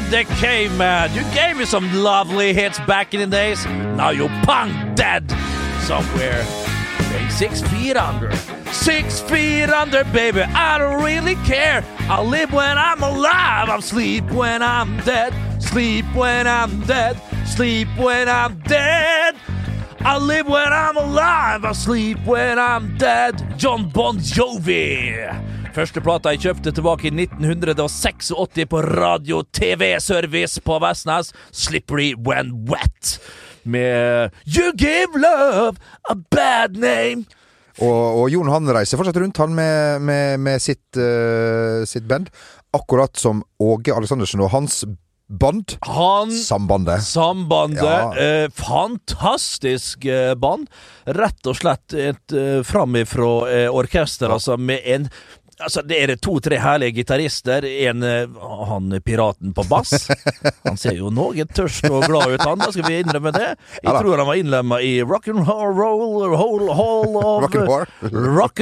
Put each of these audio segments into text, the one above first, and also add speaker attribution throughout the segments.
Speaker 1: and the. You gave me some lovely hits back in the days. Now you're punk dead somewhere. Paying six feet under. Six feet under, baby. I don't really care. I live when I'm alive. I sleep when I'm dead. Sleep when I'm dead. Sleep when I'm dead. I live when I'm alive. I sleep when I'm dead. John Bon Jovi. Første plata jeg kjøpte tilbake i 1986 på Radio TV-service på Vestnes. Slippery When Wet. Med You Give Love a Bad Name.
Speaker 2: Og, og Jon han reiser fortsatt rundt, han med, med, med sitt, uh, sitt band. Akkurat som Åge Aleksandersen og hans band.
Speaker 1: Han
Speaker 2: Sambandet.
Speaker 1: Sambandet.
Speaker 2: Ja.
Speaker 1: Eh, fantastisk eh, band. Rett og slett et eh, framifrå eh, orkester, altså, med en Altså, Det er to-tre herlige gitarister. En eh, han piraten på bass. Han ser jo noe tørst og glad ut, han. Da skal vi innrømme det. Jeg
Speaker 2: Ja
Speaker 1: tror han var innlemma i Rock'n'Roll Hall, hall of
Speaker 2: Rock'n'Hore
Speaker 1: Rock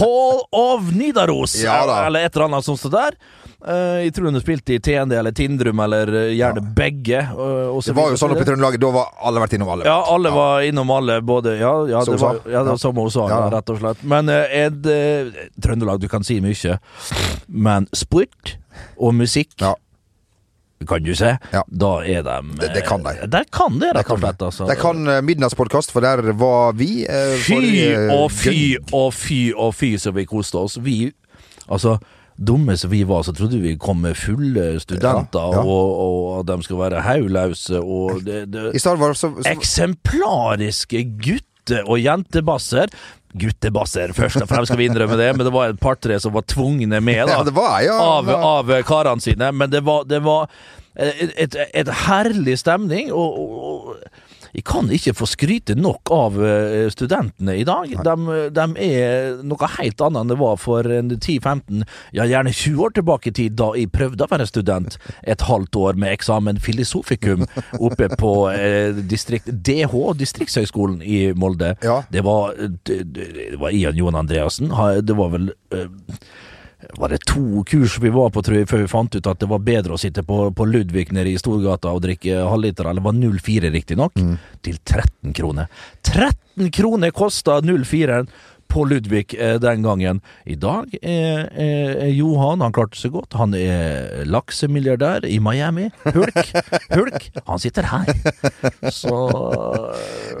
Speaker 1: Hall of Nidaros.
Speaker 2: Ja.
Speaker 1: Eller et eller annet som står der. Eh, jeg tror hun spilte i TND eller Tindrum, eller gjerne gjerne begge. eh, og så
Speaker 2: Det var jo sånn oppe i Trøndelag. Da var alle vært innom alle.
Speaker 1: Ja, alle var innom alle, både Ja, ja det var, ja, det
Speaker 2: Ja.
Speaker 1: hun sa, ja,
Speaker 2: Ja.
Speaker 1: rett og slett. Men eh, et, eh, Trøndelag, du kan si mye, men sport og musikk
Speaker 2: Ja.
Speaker 1: kan du se,
Speaker 2: Ja.
Speaker 1: da er de
Speaker 2: Det- det kan de.
Speaker 1: eh, Der kan det, rett og slett. Altså.
Speaker 2: De kan uh, Midnattspodkast, for der var vi. eh,
Speaker 1: Fy og fy og fy og fy så vi koste oss. Vi, altså Dumme som vi var, så trodde vi kom med fulle studenter,
Speaker 2: Ja, ja.
Speaker 1: Og, at de skulle være haulause, og det, det
Speaker 2: så, så
Speaker 1: eksemplariske gutte- og jentebasser. Guttebasser, først og fremst skal vi innrømme det, men det var et par-tre som var tvungne med, da.
Speaker 2: Ja, det var ja.
Speaker 1: Av, av karene sine. Men det var, det var et, et, et herlig stemning, og, og jeg kan ikke få skryte nok av eh, studentene i dag. De, de er noe helt annet enn det var for 10-15, ja gjerne 20 år tilbake i tid, da jeg prøvde å være student et halvt år med eksamen filosofikum oppe på eh, distrikt, DH, Distriktshøgskolen i Molde.
Speaker 2: Ja.
Speaker 1: Det var, det, det var Ian Johan Andreassen. Det var vel eh, var det to kurs vi var på, tror jeg, før vi fant ut at det var bedre å sitte på, på Ludvig nede i Storgata og drikke halvliter, eller var 04 riktignok,
Speaker 2: Mm.
Speaker 1: til 13 kroner. 13 kroner kosta 04 på Ludvig eh, den gangen. I dag er, er, er Johan, han klarte seg godt, han er laksemilliardær i Miami. Hulk, Hulk, han sitter her. Så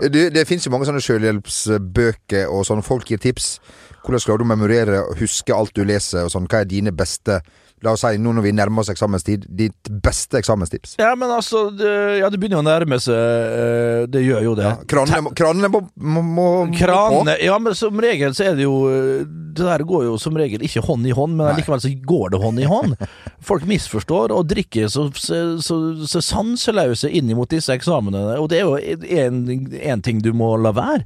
Speaker 2: det, det finnes jo mange sånne selvhjelpsbøker, og sånn folk gir tips. Hvordan klarer du å memorere og huske alt du leser, og sånn. Hva er dine beste La oss si, nå når vi nærmer oss eksamenstid, ditt beste eksamenstips?
Speaker 1: Ja, men altså, det, ja, det begynner jo å nærme seg. eh, Det gjør jo det.
Speaker 2: Kranene, må- kranene må, må, må må
Speaker 1: Kranene Ja, men som regel så er det jo Det der går jo som regel ikke hånd i hånd, men
Speaker 2: Nei.
Speaker 1: likevel så går det hånd i hånd. Folk misforstår og drikker så, så, så, så sanseløse inn mot disse eksamenene, og det er jo en ting du må la være.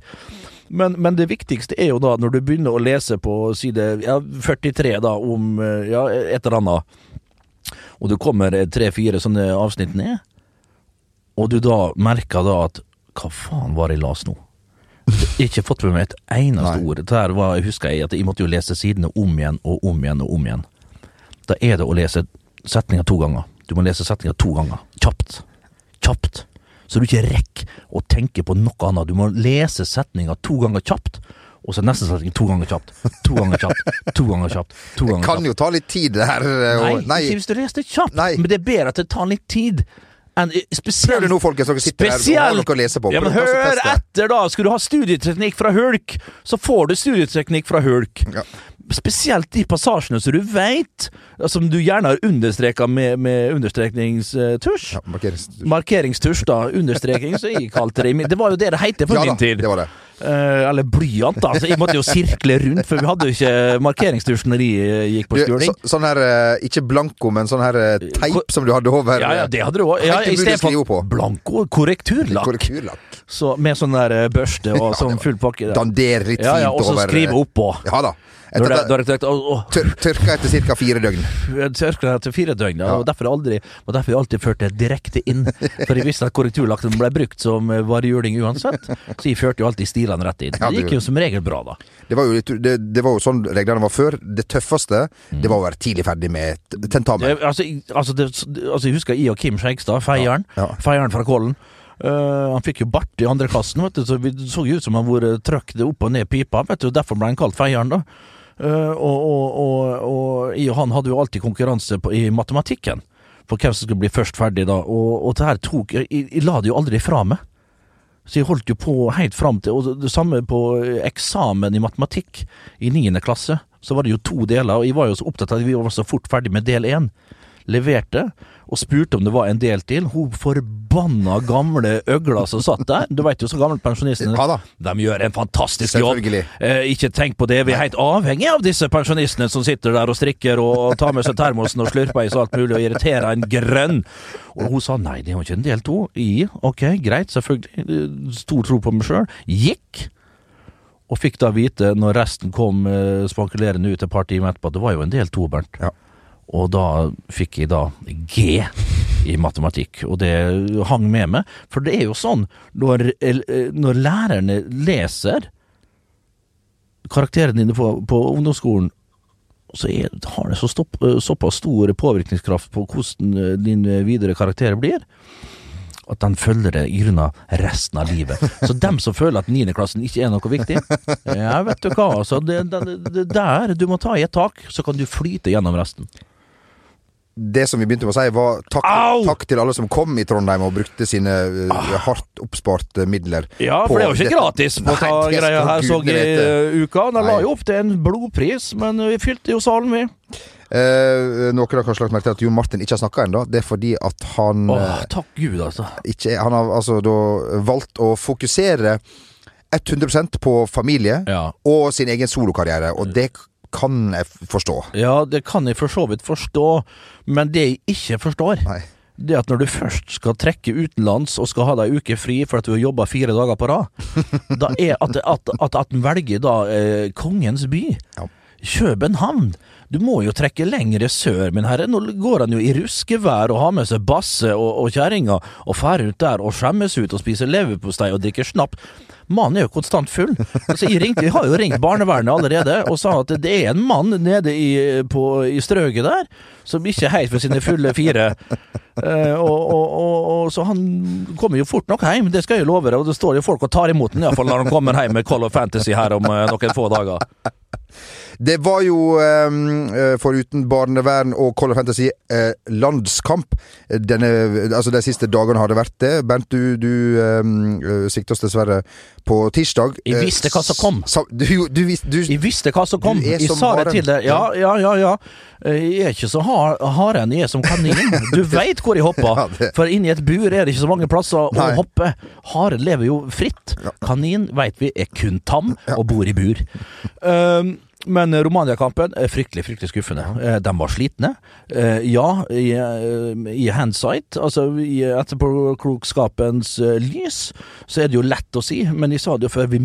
Speaker 1: Men, men det viktigste er jo da når du begynner å lese på side ja, 43 da om eh, ja, et eller annet, og du kommer tre-fire sånne avsnitt ned, og du da merker da at hva faen var det jeg las nå? Ikke fått med meg et eneste
Speaker 2: Nei.
Speaker 1: ord. Der var, husker jeg at jeg måtte jo lese sidene om igjen og om igjen og om igjen. Da er det å lese setninga to ganger. Du må lese setninga to ganger. Kjapt. Kjapt. Så du ikke rekker å tenke på noe annet. Du må lese setninga to ganger kjapt, og så neste setning to ganger kjapt. To ganger kjapt. To ganger kjapt. To ganger
Speaker 2: Kan jo ta litt tid, det her.
Speaker 1: Nei,
Speaker 2: Og, nei.
Speaker 1: ikke hvis du leser det kjapt.
Speaker 2: Nei.
Speaker 1: Men det er bedre at det tar litt tid. En, spesielt
Speaker 2: Prøv det nå, folkens. Dere sitter her og har noe å lese på.
Speaker 1: ja, men hør etter, da! Skal du ha studieteknikk fra Hulk, så får du studieteknikk fra Hulk.
Speaker 2: Ja.
Speaker 1: Spesielt de passasjene som du veit, som du gjerne har understreka med, med understrekningstusj.
Speaker 2: Ja, markeringstusj.
Speaker 1: Markeringstusj, da. Understreking, som jeg kalte det. Det var jo det det heter på
Speaker 2: Ja da,
Speaker 1: min tid.
Speaker 2: det var det.
Speaker 1: Eh, eller blyant, da. Så jeg måtte jo sirkle rundt, for vi hadde jo ikke markeringstusj når jeg eh, gikk på skolen.
Speaker 2: så, sånn her, eh, ikke blanko, men sånn her eh, teip som du hadde over
Speaker 1: Ja, ja, det hadde du òg. Ja, I stedet for blanko korrekturlakk.
Speaker 2: korrekturlakk.
Speaker 1: Så med sånn der eh, børste og
Speaker 2: Ja,
Speaker 1: sånn full pakke.
Speaker 2: Dandere litt
Speaker 1: Ja, ja, og så
Speaker 2: over
Speaker 1: skrive oppå.
Speaker 2: Ja da. Etter
Speaker 1: det, da, da å, å,
Speaker 2: tør, tørka etter ca. fire døgn.
Speaker 1: Tørka etter fire døgn, ja. Og derfor, aldri, og derfor jeg alltid ført det direkte inn. For jeg visste at korrekturlakten ble brukt som eh, varehjuling uansett, så jeg førte jo alltid stilene rett inn.
Speaker 2: Ja,
Speaker 1: Det gikk jo som regel bra, da.
Speaker 2: Det var jo, det, det var jo sånn reglene var før. Det tøffeste det var å være tidlig ferdig med tentamen.
Speaker 1: Altså, altså, altså, jeg husker jeg og Kim Skjegstad, feieren,
Speaker 2: Ja, ja.
Speaker 1: feieren fra Kollen. Uh, han fikk jo bart i andre klassen, vet du, så vi så jo ut som han vært trøkt opp og ned pipa. Vet du, Derfor ble han kalt Feieren, da. Eh, og, og, og, og han hadde jo alltid konkurranse på, i matematikken, på hvem som skulle bli først ferdig, da. Og, og det her tok Jeg, jeg, la det jo aldri fra meg. Så jeg holdt jo på helt fram til Og det samme på eh, eksamen i matematikk i niende klasse. Så var det jo to deler, og jeg var jo så opptatt av at vi var så fort ferdig med del én. Leverte, og spurte om det var en del til. Hun forbanna gamle øgla som satt der. Du veit jo så gamle pensjonistene
Speaker 2: Ja.
Speaker 1: De gjør en fantastisk jobb. Eh, ikke tenk på det, vi er helt avhengig av disse pensjonistene som sitter der og strikker og tar med seg termosen og slurper i seg alt mulig og irriterer en grønn. Og hun sa nei, det var ikke en del to. I, ok, greit, selvfølgelig. Stor tro på meg sjøl. Gikk. Og fikk da vite, når resten kom eh, spankulerende ut et par timer etterpå, at det var jo en del to, Bernt.
Speaker 2: Ja.
Speaker 1: Og da fikk jeg da G i matematikk, og det hang med meg. For det er jo sånn, når, eh, når lærerne leser karakterene dine på, på ungdomsskolen, så er, har det så stopp, eh, såpass stor påvirkningskraft på hvordan eh, din videre karakter blir, at den følger det i grunn av resten av livet. Så dem som føler at niendeklassen ikke er noe viktig, ja, vet du hva, altså, det, det, det der du må ta i et tak, så kan du flyte gjennom resten.
Speaker 2: Det som vi begynte med å si, var takk, takk til alle som kom i Trondheim og brukte sine uh, hardt oppsparte midler.
Speaker 1: Ja, for det er jo ikke gratis på ta greia her, så i uh, uka. Den la jo opp til en blodpris, men vi fylte jo salen, vi.
Speaker 2: Eh, noen har kanskje lagt merke til at Jon Martin ikke har snakka ennå. Det er fordi at han
Speaker 1: Åh,
Speaker 2: eh,
Speaker 1: takk Gud, altså.
Speaker 2: ikke Han har altså da valgt å fokusere 100% på familie
Speaker 1: Ja.
Speaker 2: og sin egen solokarriere, og det kan jeg forstå.
Speaker 1: ja, det kan jeg for så vidt forstå, men det jeg ikke forstår,
Speaker 2: Nei.
Speaker 1: det at når du først skal trekke utenlands og skal ha deg ei uke fri for at du har jobba fire dager på rad, da er at, at, at, at en velger da eh, kongens by.
Speaker 2: Ja.
Speaker 1: København. Du må jo trekke lengre sør, min herre. Nå går han jo i ruskevær og har med seg basse og, og kjerringa og fær ut der og skjemmes ut og spiser leverpostei og drikker snapp. Mannen er jo konstant full. Altså, jeg, ringte, jeg har jo ringt barnevernet allerede og sa at det er en mann nede i, på, i strøket der som ikke er helt for sine fulle fire. Eh, og, og, og, Så han kommer jo fort nok hjem, det skal jeg love deg. Og det står jo folk og tar imot den, iallfall når han kommer hjem med Call of Fantasy her om eh, noen få dager.
Speaker 2: Det var jo, eh, foruten barnevern og Call of Fantasy, eh, landskamp. Denne, altså De siste dagene har det vært det. Bernt, du, du eh, sikta oss dessverre på tirsdag.
Speaker 1: Jeg visste hva som kom.
Speaker 2: Eh, Du, du, du,
Speaker 1: Jeg visste hva som kom.
Speaker 2: Er
Speaker 1: Jeg
Speaker 2: som
Speaker 1: sa det til deg. Ja, ja, ja. ja. Eh, Jeg er ikke så har, haren, jeg er som kanin. Du veit hvor jeg hopper. For inni et bur er det ikke så mange plasser
Speaker 2: Nei.
Speaker 1: å hoppe. Haren lever jo fritt. Kanin veit vi er kun tam og bor i bur. Um, men Romania-kampen er fryktelig fryktelig skuffende. Ja. De var slitne. Eh, Ja, i, eh, i hindsight, altså i etterpåklokskapens eh, lys, så er det jo lett å si, men jeg sa det jo før, vi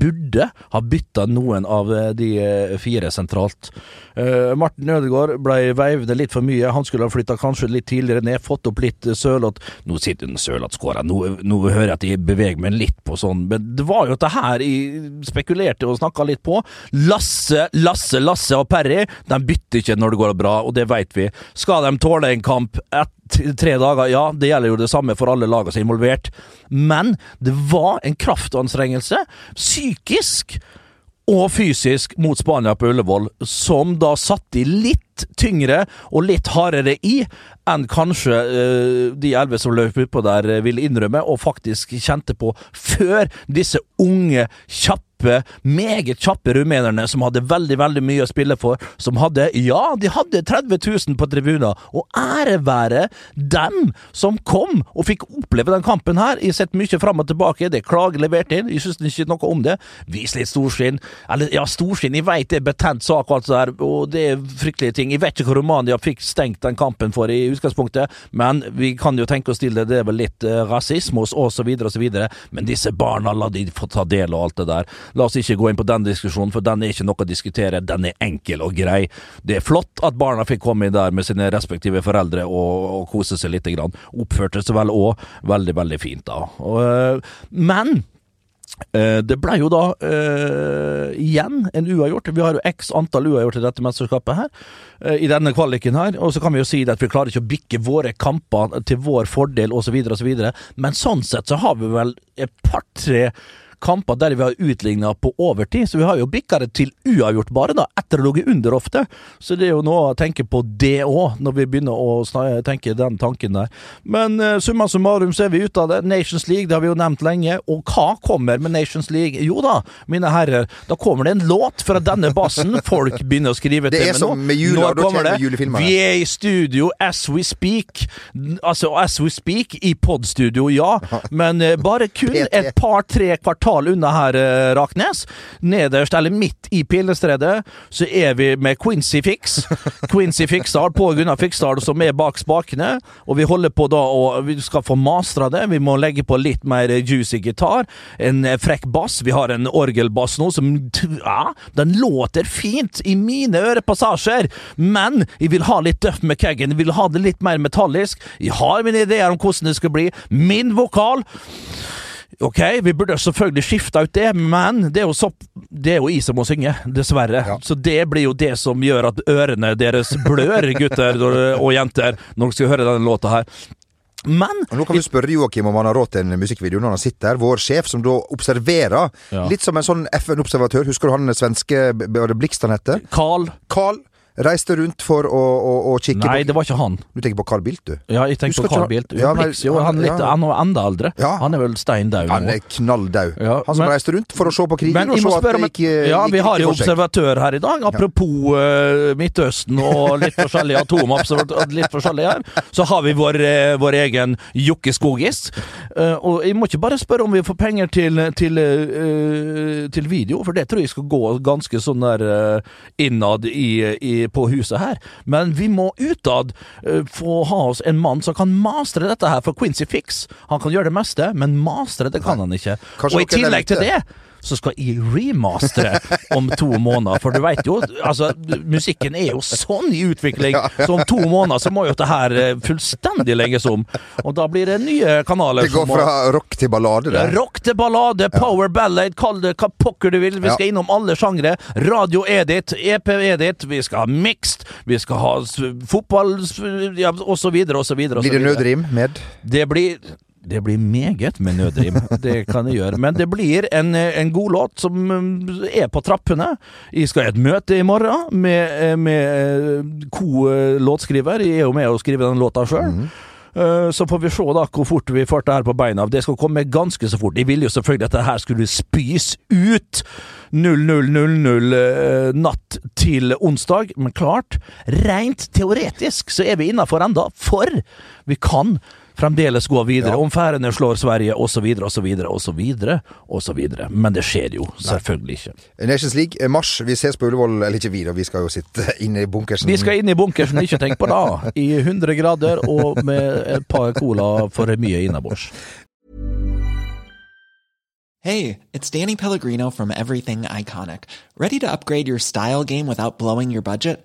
Speaker 1: burde ha bytta noen av eh, de eh, fire sentralt. Eh, Martin Ødegaard ble veivende litt for mye, han skulle ha flytta kanskje litt tidligere ned, fått opp litt eh, Sørloth. Nå sitter den Sørloth-skåra, nå, nå hører jeg at jeg beveger meg litt på sånn, men det var jo dette her jeg spekulerte og snakka litt på. Lasse, Lasse, Lasse og Perry, de bytter ikke når det går bra, og det vet vi. Skal de tåle en kamp et, tre dager? Ja, det gjelder jo det samme for alle lagene som er involvert, men det var en kraftanstrengelse, psykisk og fysisk mot Spania på Ullevål, som da satte i litt tyngre og litt hardere i enn kanskje uh, de elleve som løp utpå der eh, ville innrømme, og faktisk kjente på før disse unge, kjappe meget kjappe rumenerne som hadde veldig veldig mye å spille for. Som hadde, ja, de hadde 30 000 på tribuner, og ære være dem som kom og fikk oppleve den kampen her. Jeg har sett mye fram og tilbake, det er klage levert inn, jeg syns ikke noe om det. Vis litt storsinn. Eller ja, storsinn, jeg veit det er betent sak og alt det der, og det er fryktelige ting. Jeg vet ikke hva Romania fikk stengt den kampen for i utgangspunktet, men vi kan jo tenke oss til det, det er vel litt uh, rasisme hos oss og videre og så videre, men disse barna, la de få ta del og alt det der. La oss ikke gå inn på den diskusjonen, for den er ikke noe å diskutere. Den er enkel og grei. Det er flott at barna fikk komme inn der med sine respektive foreldre og, og kose seg litt. Grann. Oppførte seg vel òg veldig, veldig fint, da. Og, øh, men Eh, det ble jo da uh, igjen en uavgjort. Vi har jo x antall uavgjort i dette mesterskapet her, uh, i denne kvaliken her. Og så kan vi jo si at vi klarer ikke å bikke våre kamper til vår fordel osv., osv. Men sånn sett så har vi vel et par-tre kamper der vi har utligna på overtid, så vi har jo bikka det til uavgjort bare, da, etter å ligge under ofte. Så det er jo noe å tenke på det òg, når vi begynner å tenke den tanken der. Men uh, summa summarum så er vi ute av det. Nations League, det har vi jo nevnt lenge. Og hva kommer med Nations League? Jo da, mine herrer, da kommer det en låt fra denne bassen. Folk begynner å skrive
Speaker 2: til. Det er som med jula, da kommer det. Julefilmer.
Speaker 1: Vi er i studio as we speak. Altså as we speak, i podstudio, ja. Men uh, bare kun et par-tre kvartal kvartal unna her, eh, Raknes. Nederst, eller midt i Pilestredet, så er vi med Quincy Fix. Quincy Fiksdal, på Gunnar Fiksdal, som er bak spakene. Og vi holder på da og Vi skal få mastra det. Vi må legge på litt mer juicy gitar. En frekk bass. Vi har en orgelbass nå som Ja, den låter fint i mine ørepassasjer, men jeg vil ha litt Duff keggen. Jeg vil ha det litt mer metallisk. Jeg har mine ideer om hvordan det skal bli. Min vokal Ok, vi burde selvfølgelig skifta ut det, men det er jo, så, det er jo jeg som må synge, dessverre. Ja. Så det blir jo det som gjør at ørene deres blør, gutter og jenter, når dere skal høre denne låta her. Men
Speaker 2: og Nå kan vi spørre Joakim om han har råd til en musikkvideo når han sitter her. Vår sjef, som da observerer. Ja. Litt som en sånn FN-observatør. Husker du han svenske Var det han heter?
Speaker 1: Carl.
Speaker 2: Carl reiste rundt for å, å, å kikke
Speaker 1: Nei, på det var ikke han.
Speaker 2: Du tenker på Carl Bildt, du?
Speaker 1: Ja, jeg tenker på Carl Bildt. Ja, jo, han, litt, ja. han er enda eldre. Ja. Han er vel stein dau
Speaker 2: nå. Han er knalldau. Ja, han som men, reiste rundt for å se på krigen men, og se at det gikk
Speaker 1: Ja, vi har jo observatør her i dag. Apropos uh, Midtøsten og litt forskjellige atomobservatører, litt forskjellig her, så har vi vår, uh, vår egen Jokke Skogis. Uh, og jeg må ikke bare spørre om vi får penger til, til, til video, for det tror jeg skal gå ganske sånn der innad i, i på huset her, men vi må utad uh, få ha oss en mann som kan mastre dette her for Quincy Fix. Han kan gjøre det meste, men mastre det kan han ikke. Kanskje og i tillegg til det så skal jeg remastre om to måneder. For du veit jo, altså, musikken er jo sånn i utvikling, så om to måneder så må jo dette her eh, fullstendig legges om. Og da blir det nye kanaler.
Speaker 2: Det går fra må, rock til ballade, det.
Speaker 1: Rock til ballade, power ja. ballad, kall det hva pokker du vil. Vi skal innom alle sjangre. Radio Edit, EP Edit, vi skal ha mixed, vi skal ha fotball, ja, osv., osv.
Speaker 2: Blir det nødrim med?
Speaker 1: Det blir det blir meget med nødrim, det kan jeg gjøre. Men det blir en, en god låt som mm, er på trappene. Jeg skal i et møte i morgen med, med co-låtskriver. Jeg er jo med å skrive den låta sjøl. Mm. Eh, så får vi se da hvor fort vi får det her på beina. Det skal komme ganske så fort. Jeg ville jo selvfølgelig at det her skulle spys ut 00.00 eh, natt til onsdag, men klart, rent teoretisk så er vi innafor enda, for vi kan fremdeles gå videre. Ja. Om Færøyene slår Sverige, osv., osv., osv., osv. Men det skjer jo selvfølgelig ikke.
Speaker 2: Nations League, eh, mars. Vi ses på Ullevål. Eller ikke vi, da. Vi skal jo sitte inne i bunkersen.
Speaker 1: Vi skal inn i bunkersen, ikke tenk på det. I 100 grader og med et par cola for mye innabords.
Speaker 3: Hey, it's Danny Pellegrino from Everything Iconic. Ready to upgrade your style game without blowing your budget?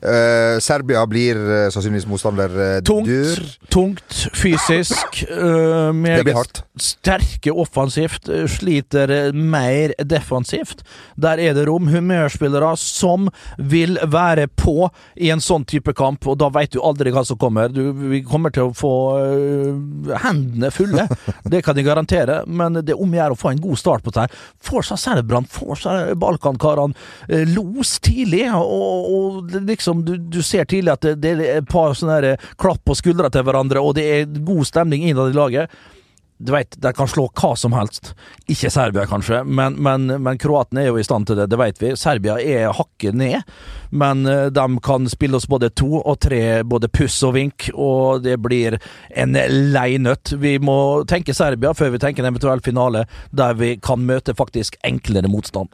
Speaker 2: Eh, Serbia blir uh, sannsynligvis motstander. uh,
Speaker 1: Tungt,
Speaker 2: dyr.
Speaker 1: tungt fysisk. uh,
Speaker 2: Det blir hardt.
Speaker 1: sterke offensivt. Sliter mer defensivt. Der er det rom. Humørspillere som vil være på i en sånn type kamp, og da veit du aldri hva som kommer. Du, vi kommer til å få hendene fulle, det kan jeg garantere, men det er om å gjøre å få en god start på dette. Får seg Serbrand, får seg Balkankarene los tidlig, og, og det liksom du, du ser tidlig at det, det er et par sånne der klapp på skuldra til hverandre, og det er god stemning innad i laget. Du vet, De kan slå hva som helst. Ikke Serbia, kanskje, men, men, men kroatene er jo i stand til det, det vet vi. Serbia er hakket ned, men eh, de kan spille oss både to og tre, både puss og vink, og det blir en lei nøtt. Vi må tenke Serbia før vi tenker en eventuell finale, der vi kan møte faktisk enklere motstand.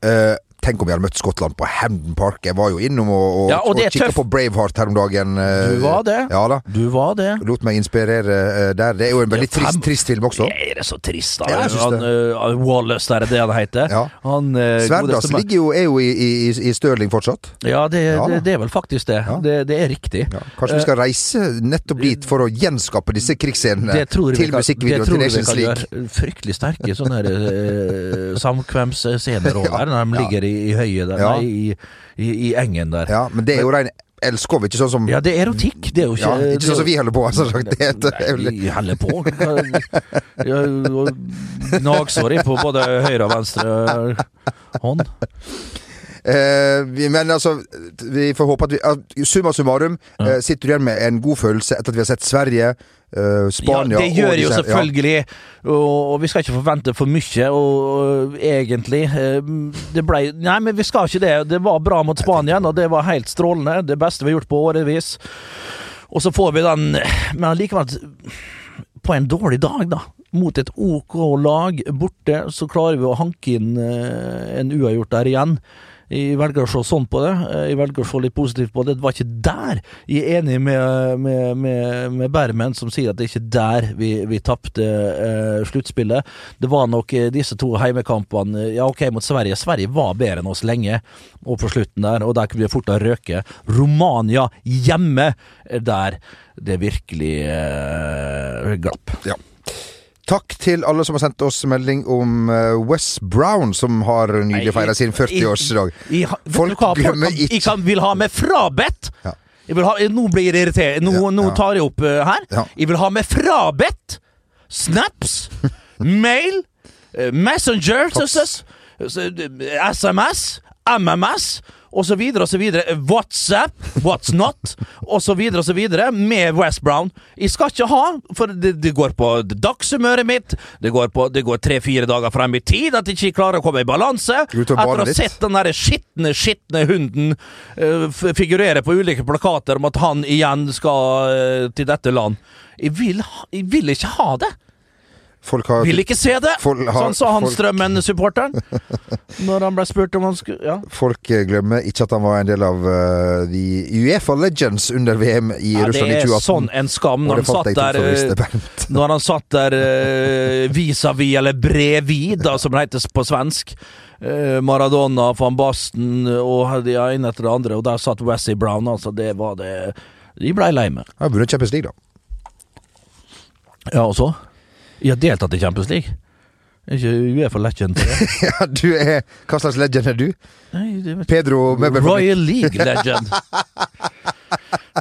Speaker 2: Eh, tenk om vi hadde møtt Skottland på Hamden Park. Jeg var jo innom og, og,
Speaker 1: Ja, og det er
Speaker 2: kikka på Braveheart her om dagen. eh,
Speaker 1: Du var det.
Speaker 2: Ja da.
Speaker 1: Du var det.
Speaker 2: Lot meg inspirere eh, der. Det er jo en veldig trist, trist film også.
Speaker 1: Er det så trist, da?
Speaker 2: Ja,
Speaker 1: han,
Speaker 2: det.
Speaker 1: eh, Wallace, der er det han heter.
Speaker 2: Ja.
Speaker 1: Han, eh,
Speaker 2: Sverdas ligger jo, er jo i, i, i Stirling fortsatt.
Speaker 1: Ja, det,
Speaker 2: Ja,
Speaker 1: det, det er vel faktisk det. Det, det er riktig.
Speaker 2: Ja, kanskje vi skal reise nettopp dit for å gjenskape disse krigsscenene
Speaker 1: Det
Speaker 2: til
Speaker 1: det
Speaker 2: musikkvideoen til Nations League.
Speaker 1: Fryktelig sterke sånne uh, samkvemsscener òg, der, når de ligger i, i høyet der,
Speaker 2: Ja.
Speaker 1: nei, i, i, i engen der.
Speaker 2: Ja, men det er jo rein elskov, ikke sånn som
Speaker 1: Ja, det er erotikk. Det er jo ikke
Speaker 2: Ja, ikke sånn som vi holder på. Altså, det
Speaker 1: vi holder på. Ja, Gnagsår på både høyre og venstre hånd.
Speaker 2: Eh, men altså, vi får håpe at vi Summa summarum eh, sitter du igjen med en god følelse etter at vi har sett Sverige, eh, Spania
Speaker 1: ja, det gjør
Speaker 2: og
Speaker 1: jo
Speaker 2: selvfølgelig,
Speaker 1: selvfølgelig, og, og vi skal ikke forvente for mye, og, og egentlig eh, Det blei Nei, men vi skal ikke det. Det var bra mot Spania, og det var helt strålende. Det beste vi har gjort på årevis. Og så får vi den Men likevel på en dårlig dag, da. Mot et OK lag borte, så klarer vi å hanke inn en uavgjort der igjen. Jeg velger å se sånn på det. Eh, Jeg velger å se litt positivt på det. Det var ikke der. Jeg er enig med, med, med, med Bermen, som sier at det er ikke der vi, vi tapte eh, sluttspillet. Det var nok eh, disse to heimekampene Ja, ok, mot Sverige. Sverige var bedre enn oss lenge, og på slutten der, og der kunne vi fort ha røket. Romania hjemme, er der det virkelig eh, glapp.
Speaker 2: Ja. Takk til alle som har sendt oss melding om eh, Wes Brown, som har nylig feira sin 40-årsdag.
Speaker 1: Jeg- jeg-
Speaker 2: Folk glemmer ikke-
Speaker 1: Jeg kan, vil ha med frabedt!
Speaker 2: Ja.
Speaker 1: Ha, nå blir jeg irritert. Nå,
Speaker 2: Ja,
Speaker 1: nå tar jeg opp uh, her.
Speaker 2: Ja.
Speaker 1: Jeg vil ha med frabedt! Snaps! mail! Uh, Messenger! SMS! MMS! Så videre. WhatsApp, What's Not, så videre, med West Brown. Jeg skal ikke ha, for det, det går på dagshumøret mitt. Det går, på- det går tre-fire dager frem i tid at jeg ikke klarer å komme i balanse. Etter å ha sett den der skitne, skitne hunden uh, figurere på ulike plakater om at han igjen skal uh, til dette land. Jeg vil, jeg vil ikke ha det!
Speaker 2: Folk har
Speaker 1: Vil ikke se det!
Speaker 2: Folk har-
Speaker 1: sånn sa han
Speaker 2: folk-
Speaker 1: Strømmen-supporteren. Når han ble spurt om han skulle Ja.
Speaker 2: Folk eh, glemmer ikke at han var en del av uh, de Uefa Legends under VM i
Speaker 1: Ja, det
Speaker 2: Russland i
Speaker 1: er sånn en skam når han satt der eh,
Speaker 2: Bernt.
Speaker 1: Når han satt der uh, vis-à-vis, eller brevid, da, som det heter på svensk. Eh, Maradona, van Basten og det ene etter det andre, og der satt Wessie Brown. Altså, det var det De blei lei meg.
Speaker 2: Har vunnet Champions League, da.
Speaker 1: Ja, og så? Jeg har deltatt i Champions League. Ikke Uefa legend?
Speaker 2: Ja, du er Hva slags legend er du?
Speaker 1: Nei, det vet
Speaker 2: Pedro Møbel...
Speaker 1: Royal League legend.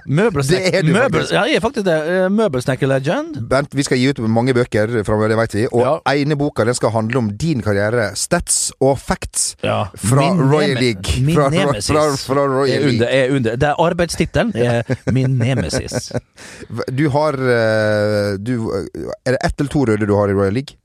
Speaker 1: Møbelsnek...
Speaker 2: Det du
Speaker 1: Møbel...
Speaker 2: faktisk.
Speaker 1: Ja, jeg er faktisk det. Eh, Møbelsnekker-legend.
Speaker 2: Bent, vi skal gi ut mange bøker framover, det veit vi. Og
Speaker 1: Ja.
Speaker 2: ene boka den skal handle om din karriere. Stats og facts
Speaker 1: Ja.
Speaker 2: fra
Speaker 1: Min
Speaker 2: Royal
Speaker 1: neme-
Speaker 2: League.
Speaker 1: Min
Speaker 2: Fra,
Speaker 1: nemesis.
Speaker 2: fra, fra Royal
Speaker 1: er under, er under. Det er arbeidstittelen. er Min nemesis.
Speaker 2: Du har eh, du, Er det ett eller to røde du har i Royal League?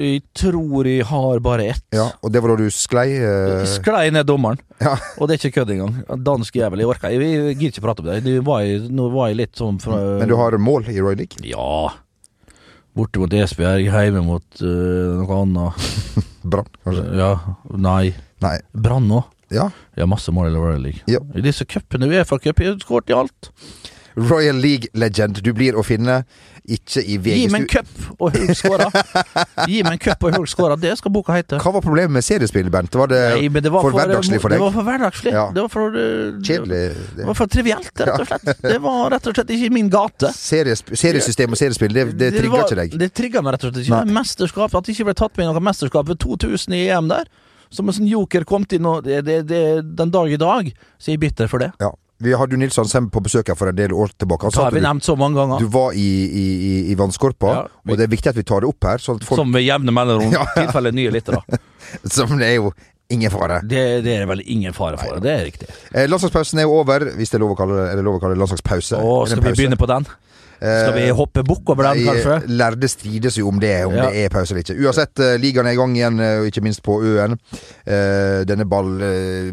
Speaker 1: Jeg tror jeg har bare ett.
Speaker 2: Ja, Og det var da du sklei? uh...
Speaker 1: Sklei ned dommeren.
Speaker 2: ja.
Speaker 1: Og det er ikke kødd engang. Dansk jævel. Jeg orker Jeg jeg gidder ikke prate om det. Det var jeg, nå var jeg litt sånn fra
Speaker 2: Men du har mål i Royal League?
Speaker 1: Ja. Borte mot Esbjerg, hjemme mot uh, noe annet.
Speaker 2: Brann, kanskje?
Speaker 1: Ja. Nei.
Speaker 2: Nei.
Speaker 1: Brann òg.
Speaker 2: Ja.
Speaker 1: har masse mål i Royal League.
Speaker 2: Ja.
Speaker 1: I disse cupene, Uefa-cup, jeg har skåret i alt.
Speaker 2: Royal League legend. Du blir å finne ikke i VG.
Speaker 1: Gi meg en cup og høy skåra. Gi meg en cup og høy skåra. Det skal boka hete.
Speaker 2: Hva var problemet med seriespill, Bent? Var det,
Speaker 1: Nei, det var
Speaker 2: for hverdagslig for deg?
Speaker 1: Det var for hverdagslig.
Speaker 2: Ja.
Speaker 1: Det var for øh,
Speaker 2: Kjedelig.
Speaker 1: Det var for trivielt, rett og slett. Det var rett og slett ikke min gate.
Speaker 2: Seriesp seriesystem og seriespill, det, det
Speaker 1: var-
Speaker 2: ikke deg?
Speaker 1: Det trigga meg rett og slett ikke.
Speaker 2: Nei.
Speaker 1: Mesterskap, At det ikke ble tatt med i noe mesterskap ved 2000 i EM der. Som en sånn joker kom til nå det, det, det, den dag i dag, så er jeg bitter for det.
Speaker 2: Ja. Vi hadde jo Nils Handsem på besøk her for en del år tilbake. Han sa
Speaker 1: har vi nevnt så mange ganger.
Speaker 2: du var i, i, i, i vannskorpa,
Speaker 1: Ja, vi-
Speaker 2: og det er viktig at vi tar det opp her. Sånn folk,
Speaker 1: Som ved jevne mellomrom.
Speaker 2: Ja.
Speaker 1: I tilfelle nye lyttere.
Speaker 2: som det er jo ingen fare.
Speaker 1: Det, det er vel ingen fare for. Det er riktig.
Speaker 2: Eh, landslagspausen er jo over, hvis det er lov å kalle det, det lov å kalle det landslagspause. Er
Speaker 1: skal vi begynne på den? Skal vi
Speaker 2: Eh,
Speaker 1: hoppe bukk over den, kanskje?
Speaker 2: Lærde strides jo om det, om
Speaker 1: Ja.
Speaker 2: det er pause eller ikke. Uansett, eh, ligaen er i gang igjen, eh, og ikke minst på Øen. Denne ball...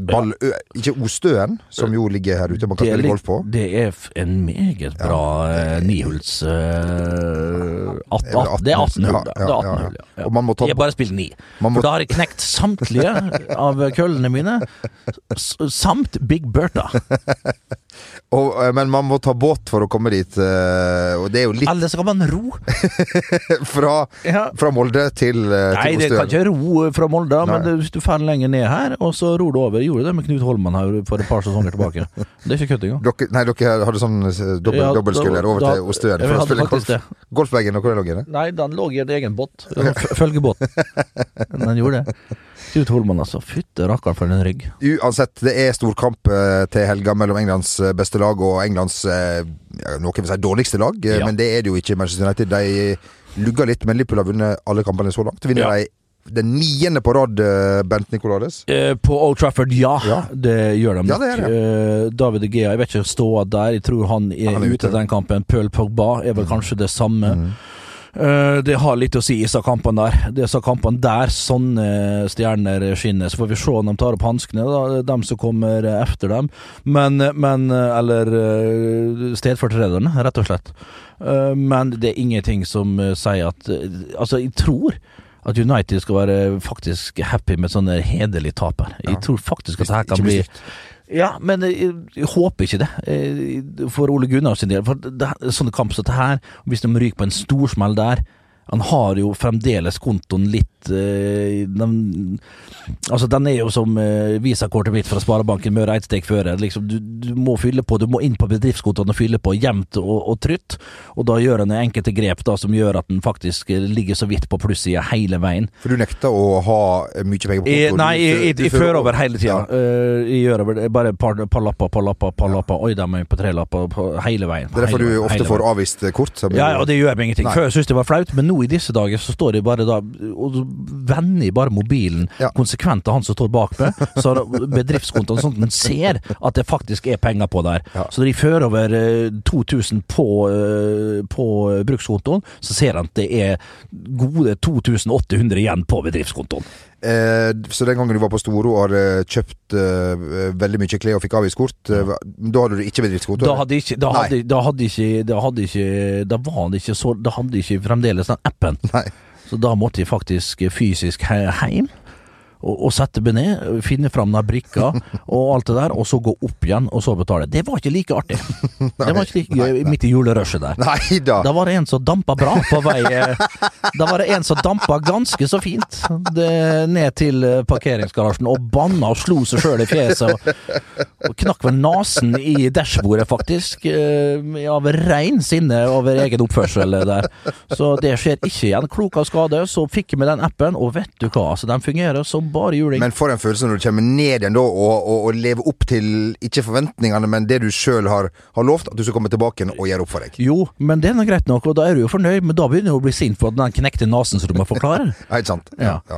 Speaker 2: ball ø, ikke Ostøen, som jo ligger her ute, man kan spille golf på.
Speaker 1: det er en meget bra eh, nihuls at-
Speaker 2: Det er
Speaker 1: at- Det er 18 hull,
Speaker 2: ja, ja,
Speaker 1: Det 18
Speaker 2: ja, ja.
Speaker 1: ja. ja. Jeg har bare spilt ni.
Speaker 2: Må-
Speaker 1: For da har jeg knekt samtlige av køllene mine, samt Big Bertha.
Speaker 2: og, Men man må ta båt for å komme dit, eh, og det er jo litt
Speaker 1: Eller så kan man ro.
Speaker 2: fra,
Speaker 1: Ja.
Speaker 2: fra Molde til, eh,
Speaker 1: Nei, det kan ikke ro fra Molde, men
Speaker 2: Nei.
Speaker 1: men hvis du drar lenger ned her, og så ror du over. Gjorde det med Knut Holman her for et par sesonger tilbake. Det er ikke kødd engang.
Speaker 2: Dere, nei, dere hadde sånn eh, dobbel,
Speaker 1: Ja,
Speaker 2: dobbeltskulder over
Speaker 1: da-
Speaker 2: til Ostøen for å spille golf. Golfveggen, og hvor lå den?
Speaker 1: Nei, den lå i en egen båt. Følgebåt. Den gjorde det. Knut Holman, altså. Fytte rakkeren for en rygg.
Speaker 2: Uansett, det er storkamp eh, til helga mellom Englands eh, beste lag og Englands eh, noen vil si dårligste lag.
Speaker 1: Ja.
Speaker 2: Men det er det jo ikke. Manchester United de lugger litt, men Liverpool har vunnet alle kampene så langt. Vinner
Speaker 1: Ja.
Speaker 2: de den niende på rad, Bent Nicolades.
Speaker 1: Eh, på Old Trafford, ja.
Speaker 2: Ja.
Speaker 1: Det gjør de
Speaker 2: Ja,
Speaker 1: nok.
Speaker 2: det
Speaker 1: Eh, David Gea, jeg vet ikke ståa der. Jeg tror han er,
Speaker 2: Han er
Speaker 1: ute
Speaker 2: i
Speaker 1: den kampen. Pøl Pogba er vel kanskje det samme.
Speaker 2: Mm.
Speaker 1: Eh, det har litt å si disse kampene der. Det er disse kampene der sånne stjerner skinner. Så får vi se om de tar opp hanskene, dem som kommer efter dem. Men, men Eller eh, stedfortrederne, rett og slett. Eh, men det er ingenting som sier at Altså, jeg tror at United skal være faktisk happy med sånne hederlige tap her. Jeg tror faktisk at det her kan
Speaker 2: bli.
Speaker 1: Ja, men jeg, jeg håper ikke det. eh, For Ole Gunnar sin del. For det, sånne kamp som dette her, hvis de ryker på en storsmell der Han har jo fremdeles kontoen litt øh, den, Altså, den er jo som øh, visakortet mitt fra Sparebanken Møre Eidstek føre. Liksom, du, du må fylle på, du må inn på bedriftskontoen og fylle på jevnt og, og trutt. Og da gjør han enkelte grep da som gjør at den faktisk eh, ligger så vidt på plussida hele veien.
Speaker 2: For du nekter å ha mye penger på kontoen?
Speaker 1: nei, jeg, jeg, fører over hele tida.
Speaker 2: Ja.
Speaker 1: jeg gjør over det. Bare par, par lapper, par lapper, par lapper. Oi, de er på tre lapper på, hele veien.
Speaker 2: Det er derfor du ofte får avvist kort?
Speaker 1: Ja, og det gjør meg ingenting.
Speaker 2: Nei.
Speaker 1: Før syntes jeg det var flaut, men nå i disse dager så står de bare da og vender bare mobilen
Speaker 2: Ja.
Speaker 1: konsekvent til han som står bak meg. Så har bedriftskontoen sånn at man ser at det faktisk er penger på der.
Speaker 2: Ja.
Speaker 1: Så når de fører over eh, 2000 på, eh, på brukskontoen, så ser han at det er gode 2800 igjen på bedriftskontoen.
Speaker 2: Eh, så den gangen du var på Storo og hadde kjøpt eh, veldig mye klær og fikk avvist kort, eh, da hadde du ikke bedriftskonto?
Speaker 1: Da hadde ikke Da hadde, da hadde ikke Da hadde ikke Da var det ikke så Da hadde ikke fremdeles den appen.
Speaker 2: Nei.
Speaker 1: Så da måtte jeg faktisk fysisk heim. Og, og sette meg ned, finne fram den brikka og alt det der, og så gå opp igjen, og så betale. Det var ikke like artig. Det var ikke like gøy midt i julerushet der.
Speaker 2: Nei da.
Speaker 1: Da var det en som dampa bra på vei eh, Da var det en som dampa ganske så fint det, ned til eh, parkeringsgarasjen og banna og slo seg sjøl i fjeset. Og, og knakk vel nesen i dashbordet, faktisk, eh, av rein sinne over egen oppførsel der. Så det skjer ikke igjen. Klok av skade. Så fikk vi den appen, og vet du hva, altså, den fungerer som bare juling.
Speaker 2: Men for en følelse når du kommer ned igjen da, og, og, og lever opp til ikke forventningene, men det du sjøl har, har lovt, at du skal komme tilbake og gjøre opp for deg.
Speaker 1: Jo, men det er nå greit nok, og da er du jo fornøyd, men da begynner du å bli sint for at den knekte nesen som du må forklare.
Speaker 2: Ja, ikke sant?
Speaker 1: Ja.
Speaker 2: Ja.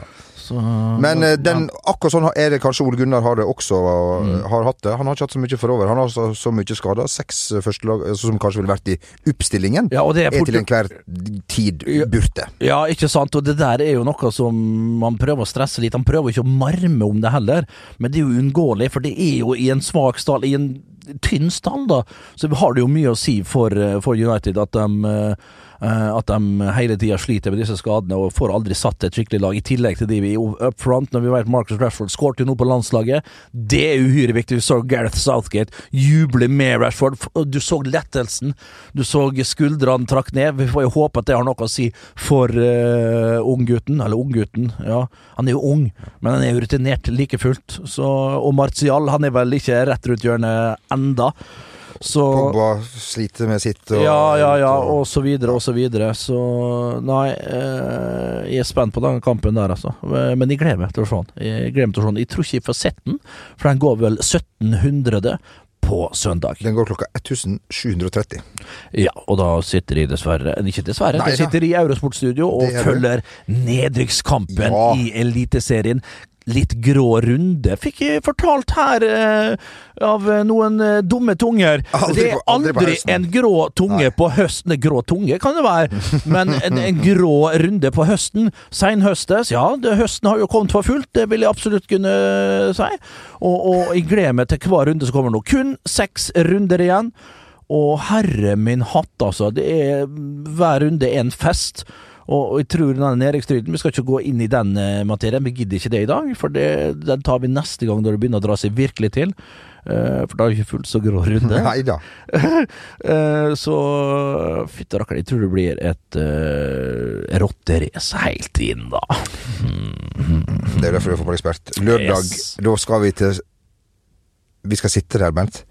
Speaker 1: Så,
Speaker 2: Men eh, den, akkurat sånn er det kanskje Ole Gunnar har det også
Speaker 1: Mm.
Speaker 2: eh, har hatt det. Han har ikke hatt så mye forover. Han har så, så mye skader. Seks eh, førstelag eh, som kanskje ville vært i oppstillingen,
Speaker 1: Ja, er
Speaker 2: er til enhver tid borte.
Speaker 1: Ja, ikke sant, og det der er jo noe som man prøver å stresse litt. Han prøver ikke å marme om det heller, men det er jo uunngåelig, for det er jo i en svak stall, i en tynn stall, da, så har det jo mye å si for, for United at de at de hele tida sliter med disse skadene og får aldri satt et skikkelig lag, i tillegg til de vi up front. Når vi vet Marcus Rashford skåret jo nå på landslaget. Det er uhyre viktig. Vi så Gareth Southgate juble med Rashford. Du så lettelsen. Du så skuldrene trakk ned. Vi får jo håpe at det har noe å si for uh, unggutten. Eller unggutten, ja. Han er jo ung, men han er jo rutinert like fullt. Så, og Martial, han er vel ikke rett rundt hjørnet enda. Så
Speaker 2: Pogba sliter med sitt og
Speaker 1: ja, ja, ja, og så videre, og så videre. Så nei, eh, jeg er spent på den kampen der, altså. Men jeg gleder meg til å se den. Jeg gleder meg til å se den. Jeg tror ikke jeg får sett den, for den går vel 1700 på søndag.
Speaker 2: Den går klokka 1730.
Speaker 1: Ja, og da sitter de dessverre Ikke dessverre,
Speaker 2: Nei
Speaker 1: de
Speaker 2: da.
Speaker 1: sitter i Eurosportstudio og
Speaker 2: er
Speaker 1: følger nedrykkskampen
Speaker 2: Ja.
Speaker 1: i Eliteserien. Litt grå runde, fikk jeg fortalt her eh, av eh, noen eh, dumme tunger.
Speaker 2: Aldri
Speaker 1: det er
Speaker 2: på- aldri på
Speaker 1: aldri
Speaker 2: høsten.
Speaker 1: en grå tunge på høsten. Grå tunge kan det være, men en, en grå runde på høsten. Seinhøstes, ja, det, høsten har jo kommet for fullt, det vil jeg absolutt kunne si. Og, og jeg gleder meg til hver runde som kommer nå. Kun seks runder igjen. Og herre min hatt, altså. Det er hver runde er en fest. Og, og jeg tror denne nedrykksstriden Vi skal ikke gå inn i den eh, materien, vi gidder ikke det i dag. For det, den tar vi neste gang når det begynner å dra seg virkelig til. Uh, for da er vi ikke fullt så grå runde.
Speaker 2: Nei da.
Speaker 1: uh, så fytti rakkeren, jeg tror det blir et uh, rotterace helt inn, da.
Speaker 2: Det er derfor du er fotballekspert. Lørdag,
Speaker 1: Yes.
Speaker 2: da skal vi til Vi skal sitte der, Bent.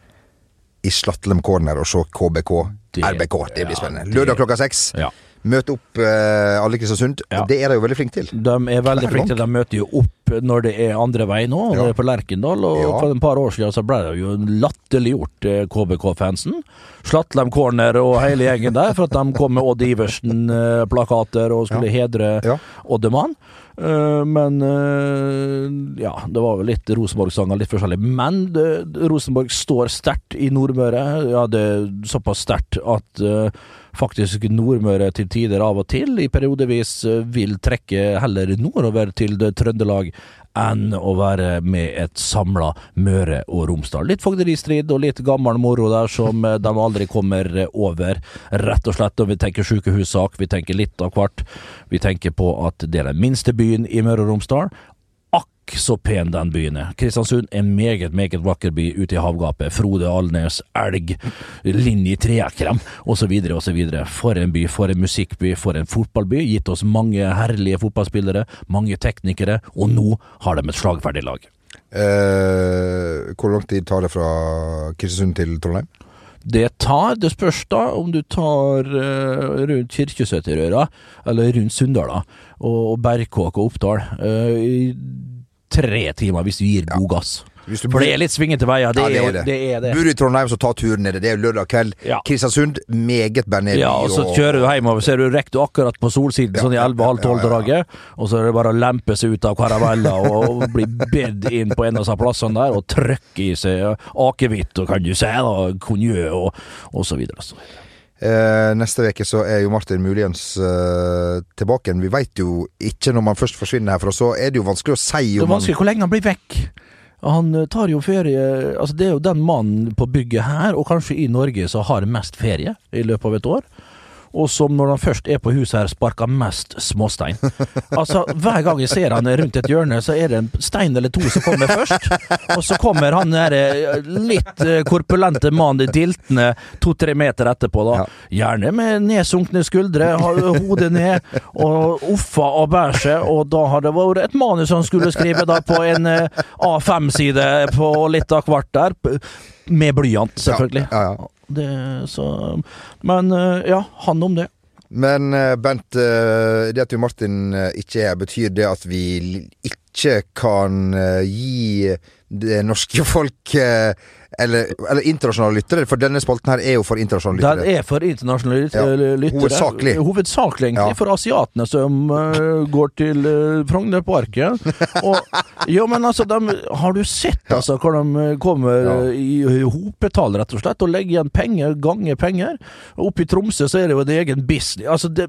Speaker 2: I Slattlem Corner og se KBK. RBK. Det blir spennende. Lørdag klokka seks.
Speaker 1: Ja.
Speaker 2: Møte opp eh, alle Kristiansund.
Speaker 1: Ja.
Speaker 2: Det er de jo veldig flinke til.
Speaker 1: De er veldig flinke til De møter jo opp når det er andre vei nå,
Speaker 2: Ja.
Speaker 1: på Lerkendal. Og
Speaker 2: Ja.
Speaker 1: for et par år siden så ble det jo latterliggjort, eh, KBK-fansen. Slattlem Corner og hele gjengen der, for at de kom med Odd Iversen-plakater og skulle hedre
Speaker 2: Ja.
Speaker 1: Oddemann. Uh, men uh, ja, det var vel litt Rosenborg-sanger, litt forskjellig. Men det, Rosenborg står sterkt i Nordmøre. Ja, det er såpass sterkt at eh, faktisk Nordmøre til tider av og til, i periodevis, eh, vil trekke heller nordover til Trøndelag enn å være med et samla Møre og Romsdal. Litt fogderistrid og litt gammel moro der som eh, de aldri kommer over. Rett og slett Og vi tenker sykehussak, vi tenker litt av hvert. Vi tenker på at det er den minste byen i Møre og Romsdal. Akk så pen den byen er. Kristiansund er en meget, meget vakker by ute i havgapet. Frode Alnes, elg, linje trekrem, osv., osv. For en by, for en musikkby, for en fotballby. Gitt oss mange herlige fotballspillere, mange teknikere, og nå har de et slagferdig lag.
Speaker 2: Eh, hvor lang tid tar det fra Kristiansund til Trondheim?
Speaker 1: Det tar, det spørs da om du tar uh, rundt Kirkesøterøra, eller rundt Sunndala, og, og Berkåk og Oppdal, Uh, tre timer hvis du gir god gass.
Speaker 2: Du
Speaker 1: For det er litt svingete veier, det,
Speaker 2: Ja,
Speaker 1: er, det. det er det.
Speaker 2: Bor du i Trondheim, så ta turen ned. Det er lørdag kveld.
Speaker 1: Ja.
Speaker 2: Kristiansund, meget bandy.
Speaker 1: Ja, og så kjører du hjemover, så er du rekker du akkurat på solsiden, sånn i
Speaker 2: ja,
Speaker 1: 11-halv
Speaker 2: ja, ja, ja.
Speaker 1: 12-draget, og så er det bare å lempe seg ut av karavella og bli bedt inn på en av disse plassene der, og trykke i seg akevitt, og kan du se, da, konjø, og, og så videre. Så.
Speaker 2: Eh, neste uke så er jo Martin muligens eh, tilbake igjen. Vi veit jo ikke når man først forsvinner herfra, så er det jo vanskelig å si
Speaker 1: Det er
Speaker 2: man
Speaker 1: vanskelig hvor lenge han blir vekk. Han eh, tar jo ferie Altså Det er jo den mannen på bygget her, og kanskje i Norge, som har mest ferie i løpet av et år. Og som når han først er på huset her, sparker mest småstein. Altså, hver gang jeg ser han rundt et hjørne, så er det en stein eller to som kommer først, og så kommer han der eh, litt eh, korpulente mannen diltende to-tre meter etterpå, da. Gjerne med nedsunkne skuldre, hodet ned, og uffa og bæsje, og da har det vært et manus han skulle skrive da på en eh, A5-side på litt av hvert der, med blyant, selvfølgelig.
Speaker 2: Ja, ja, ja.
Speaker 1: Det, så, men eh, ja, han om det.
Speaker 2: Men eh, Bent, eh, det at Martin ikke er, betyr det at vi l- ikke kan eh, gi det norske folk eh, eller, eller internasjonale lyttere, for denne spalten her er jo for internasjonale lyttere.
Speaker 1: Den er for internasjonale lyttere.
Speaker 2: Ja, hovedsakelig.
Speaker 1: Hovedsakelig, egentlig.
Speaker 2: Ja.
Speaker 1: For asiatene som uh, går til uh, Frognerparken. Og Jo, men altså, de, har du sett altså hvor de eh, kommer
Speaker 2: Ja.
Speaker 1: i, i hopetall, rett og slett, og legger igjen penger, ganger penger? Oppe i Tromsø så er det jo en egen business. Altså, det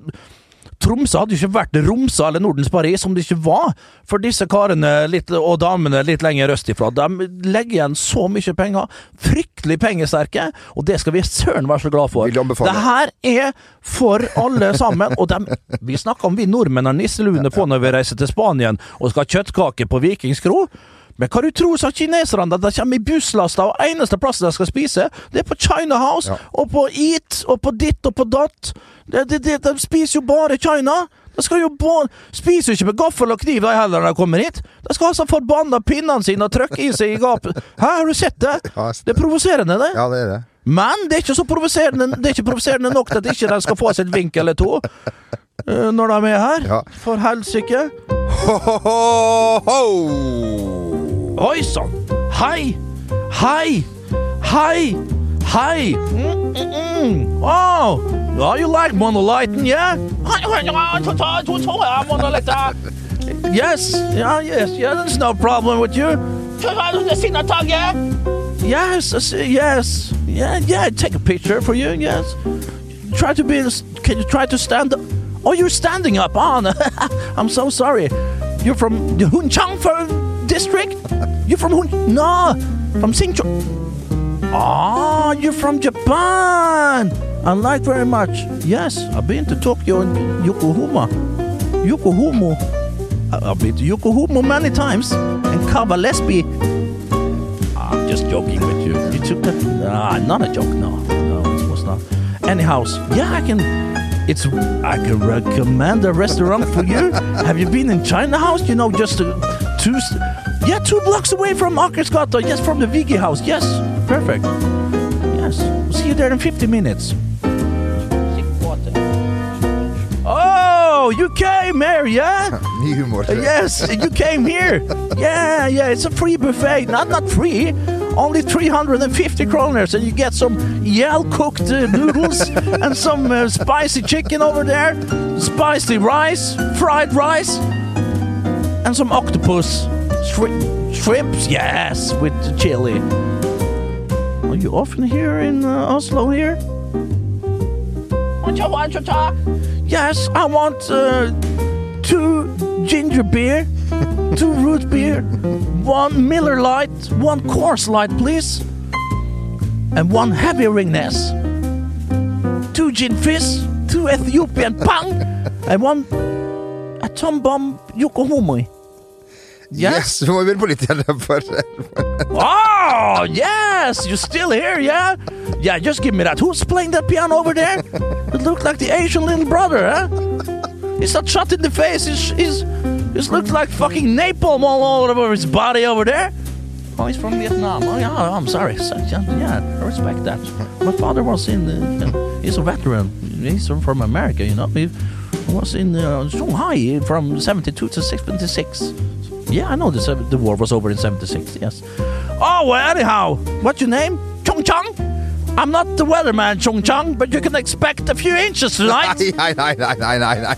Speaker 1: Tromsø hadde jo ikke vært Romsa eller Nordens Paris om det ikke var for disse karene litt, og damene litt lenger østifra. De legger igjen så mye penger. Fryktelig pengesterke, og det skal vi søren være så glad for. Det her er for alle sammen. Og dem, vi snakker om vi nordmenn har nisseluene på når vi reiser til Spanien og skal ha kjøttkake på Vikingskro. Men hva du tror sa kineserne? De kommer i busslaster, og eneste plassen de skal spise, det er på China House,
Speaker 2: Ja.
Speaker 1: og på Eat, og på ditt og på datt. De, de, de, de spiser jo bare China. De skal jo bare, spiser jo ikke med gaffel og kniv de heller når de kommer hit. De skal ha så forbanna pinnene sine og trykke i seg i gapet. Hæ, har du sett det? Det er provoserende, det.
Speaker 2: Ja, det er det.
Speaker 1: Men det er ikke så provoserende Det er ikke provoserende nok til at ikke de skal få seg et vink eller to eh, når de er her.
Speaker 2: Ja.
Speaker 1: For helsike.
Speaker 2: Ho, ho, ho, ho.
Speaker 1: Oi sann! Hei! Hei! Hei! Hei! Mm, mm, mm. Oh! Oh, you like monolighten, yeah? Yes, yeah, yes, yeah, there's no problem with you. Yes, I see- yes, yeah, yeah, take a picture for you, yes. Try to be, can you try to stand up? Oh, you're standing up, oh, no. I'm so sorry. You're from the Hunchang for- district? You're from Hun, no, from Singcho. Ah, you're from Japan. I like very much. Yes, I've been to Tokyo and Yokohama. Yokohama. I've been to Yokohama many times. And Kavalesby. I'm just joking with you. You took that? Ah, not a joke. No, no, it was not. Anyhow, yeah, I can. It's. I can recommend a restaurant for you. Have you been in China House? You know, just uh, two. Yeah, two blocks away from Akersgata. Yes, from the Vigi House. Yes, perfect. Yes, we'll see you there in 50 minutes. Oh, you came here, yeah?
Speaker 2: Humor.
Speaker 1: Yes, you came here. Yeah, yeah, it's a free buffet. Not not free, only 350 kroners, and you get some well cooked uh, noodles and some uh, spicy chicken over there, spicy rice, fried rice, and some octopus, Shri- shrimps. Yes, with the chili. Are you often here in uh, Oslo here? Would you want to talk? Yes, I want uh, two ginger beer, two root beer, one Miller Light, one Coors Light, please, and one heavy ringness. Two gin fizz, two Ethiopian pang, and one a tom bomb Yokohama.
Speaker 2: Yes, vi må på litt igjen. For,
Speaker 1: Oh, yes! You're still here, yeah? Yeah, just give me that. Who's playing that piano over there? It looked like the Asian little brother, huh? He's not shot in the face. He's, he's, he's looks like fucking napalm all over his body over there. Oh, he's from Vietnam. Oh, yeah, I'm sorry. So, yeah, I respect that. My father was in, uh, he's a veteran. He's from America, you know. He was in uh, Shanghai from 72 to 76. Yeah, I know the, sev- the war was over in 76, yes. Oh, well, anyhow, what's your name? Chong Chong? I'm not the weatherman, Chong Chong, but you can expect a few inches tonight.
Speaker 2: nei, nei, nei, nei, nei, nei.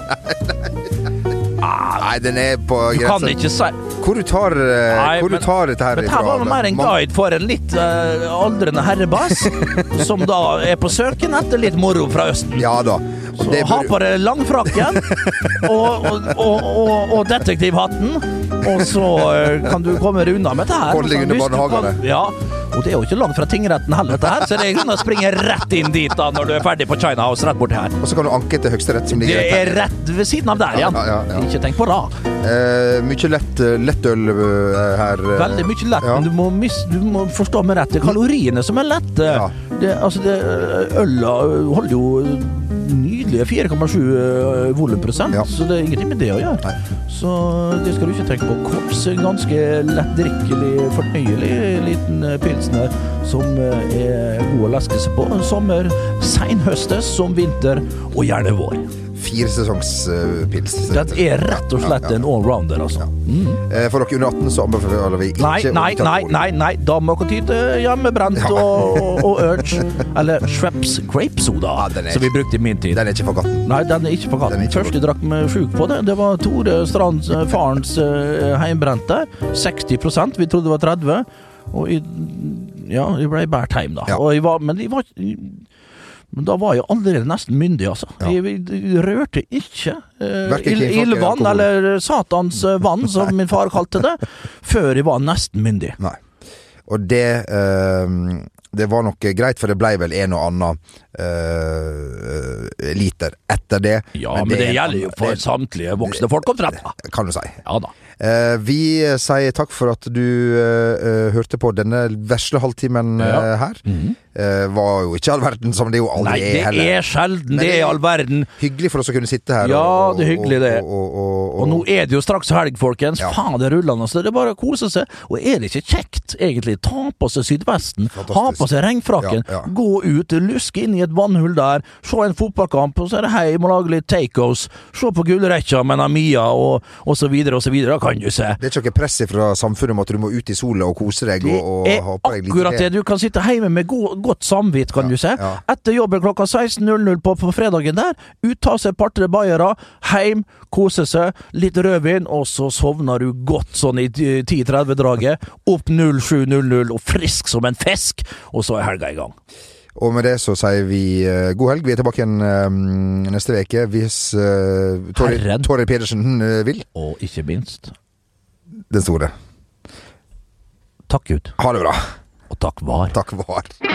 Speaker 2: Nei, den er på
Speaker 1: Du kan ikke si
Speaker 2: Hvor du tar, eh,
Speaker 1: Nei,
Speaker 2: hvor
Speaker 1: men-
Speaker 2: du tar dette her
Speaker 1: Men her var det mer en guide for en litt uh, aldrende herrebass, som da er på søken etter litt moro fra Østen.
Speaker 2: Ja da.
Speaker 1: Så ha på deg langfrakken og, og, og, og, detektivhatten, og så eh, kan du komme deg unna med dette her.
Speaker 2: Under
Speaker 1: du
Speaker 2: barnehagene.
Speaker 1: Ja. Og det er jo ikke langt fra tingretten heller, dette her, så det er sånn å springe rett inn dit da når du er ferdig på China House rett borti her.
Speaker 2: Og så kan du anke til Høyesterett, som ligger Det
Speaker 1: er rett ved siden av der igjen.
Speaker 2: Ja, ja, ja.
Speaker 1: Ikke tenk på det.
Speaker 2: Eh, mye lett, lettøl eh, her. eh.
Speaker 1: Veldig mye lett, men du må, mis, du må forstå meg rett. Det er kaloriene som er lette. Det, altså det, øla holder jo nydelige 4,7 eh, volumprosent,
Speaker 2: Ja.
Speaker 1: så det er ingenting med det å gjøre.
Speaker 2: Nei.
Speaker 1: Så det skal du ikke tenke på. Kops er ganske lettdrikkelig, fornøyelig liten eh, pilsner som eh, er god å leske seg på. Sommer, seinhøstes som vinter, og gjerne vår.
Speaker 2: Firesesongsspils.
Speaker 1: Den er rett og slett en allrounder, altså.
Speaker 2: Eh, For dere under 18 så anbefaler vi ikke
Speaker 1: Nei, nei, nei, nei, nei. da må dere ty til hjemmebrent
Speaker 2: Ja.
Speaker 1: og, og, Urge. Eller Schweppes grape soda,
Speaker 2: Ja,
Speaker 1: som vi brukte i min tid.
Speaker 2: Den er ikke for gatten.
Speaker 1: Nei, den er ikke for
Speaker 2: Den er
Speaker 1: gaten.
Speaker 2: ikke for
Speaker 1: jeg drakk meg sjuk på det, det var Tore Strands, eh, farens uh, heimbrente. 60% vi trodde det var 30 Og jeg, ja, jeg ble båret hjem, da.
Speaker 2: Ja.
Speaker 1: Jeg var, men jeg var men da var jeg allerede nesten myndig, altså.
Speaker 2: Ja.
Speaker 1: Jeg, rørte ikke eh,
Speaker 2: Hverken
Speaker 1: ild-
Speaker 2: eller
Speaker 1: ildvann, eller satans eh, vann, som min far kalte det, før jeg var nesten myndig.
Speaker 2: Nei. Og det eh, Det var nok greit, for det ble vel en og annen eh, liter etter det.
Speaker 1: Ja, men, det,
Speaker 2: men det
Speaker 1: gjelder jo for
Speaker 2: det-
Speaker 1: samtlige voksne folk omtrent.
Speaker 2: Kan du si.
Speaker 1: Ja da.
Speaker 2: Eh, vi sier takk for at du eh, eh, hørte på denne vesle halvtimen
Speaker 1: Ja.
Speaker 2: her. Eh, var jo ikke all verden, som det jo aldri
Speaker 1: Nei, det
Speaker 2: er heller.
Speaker 1: er sjelden, det
Speaker 2: det-
Speaker 1: er all verden.
Speaker 2: Hyggelig for oss å kunne sitte her.
Speaker 1: Ja,
Speaker 2: og-
Speaker 1: det er hyggelig, det.
Speaker 2: Og, og, og,
Speaker 1: nå er det jo straks helg, folkens.
Speaker 2: Ja.
Speaker 1: Faen, det er rullende. Så det er bare å kose seg. Og er det ikke kjekt, egentlig? Ta på seg sydvesten,
Speaker 2: Fantastisk.
Speaker 1: ha på seg regnfrakken,
Speaker 2: Ja, ja.
Speaker 1: gå ut, luske inn i et vannhull der, se en fotballkamp, og så er det hjem og lage litt tacos, se på gullrekka med Namia og, og så videre og så videre. Kan du se.
Speaker 2: Det er ikke noe press fra samfunnet om at du må ut i sola og kose deg
Speaker 1: Det
Speaker 2: og, og
Speaker 1: er akkurat det. Du kan sitte hjemme med god, godt samvitt, kan
Speaker 2: Ja,
Speaker 1: du se.
Speaker 2: ja.
Speaker 1: Etter jobben klokka 16.00 på, på fredagen der, utta seg et par-tre bayere, heim, kose seg, litt rødvin, og så sovner du godt sånn i 10.30-draget. Opp 07.00 og frisk som en fisk, og så er helga i gang.
Speaker 2: Og med det så sier vi uh, god helg. Vi er tilbake igjen eh, neste uke hvis uh, Tori,
Speaker 1: Herren.
Speaker 2: Torry Pedersen uh, vil.
Speaker 1: Og ikke minst,
Speaker 2: Den store.
Speaker 1: takk Gud,
Speaker 2: Ha det bra.
Speaker 1: og takk var.
Speaker 2: Takk var.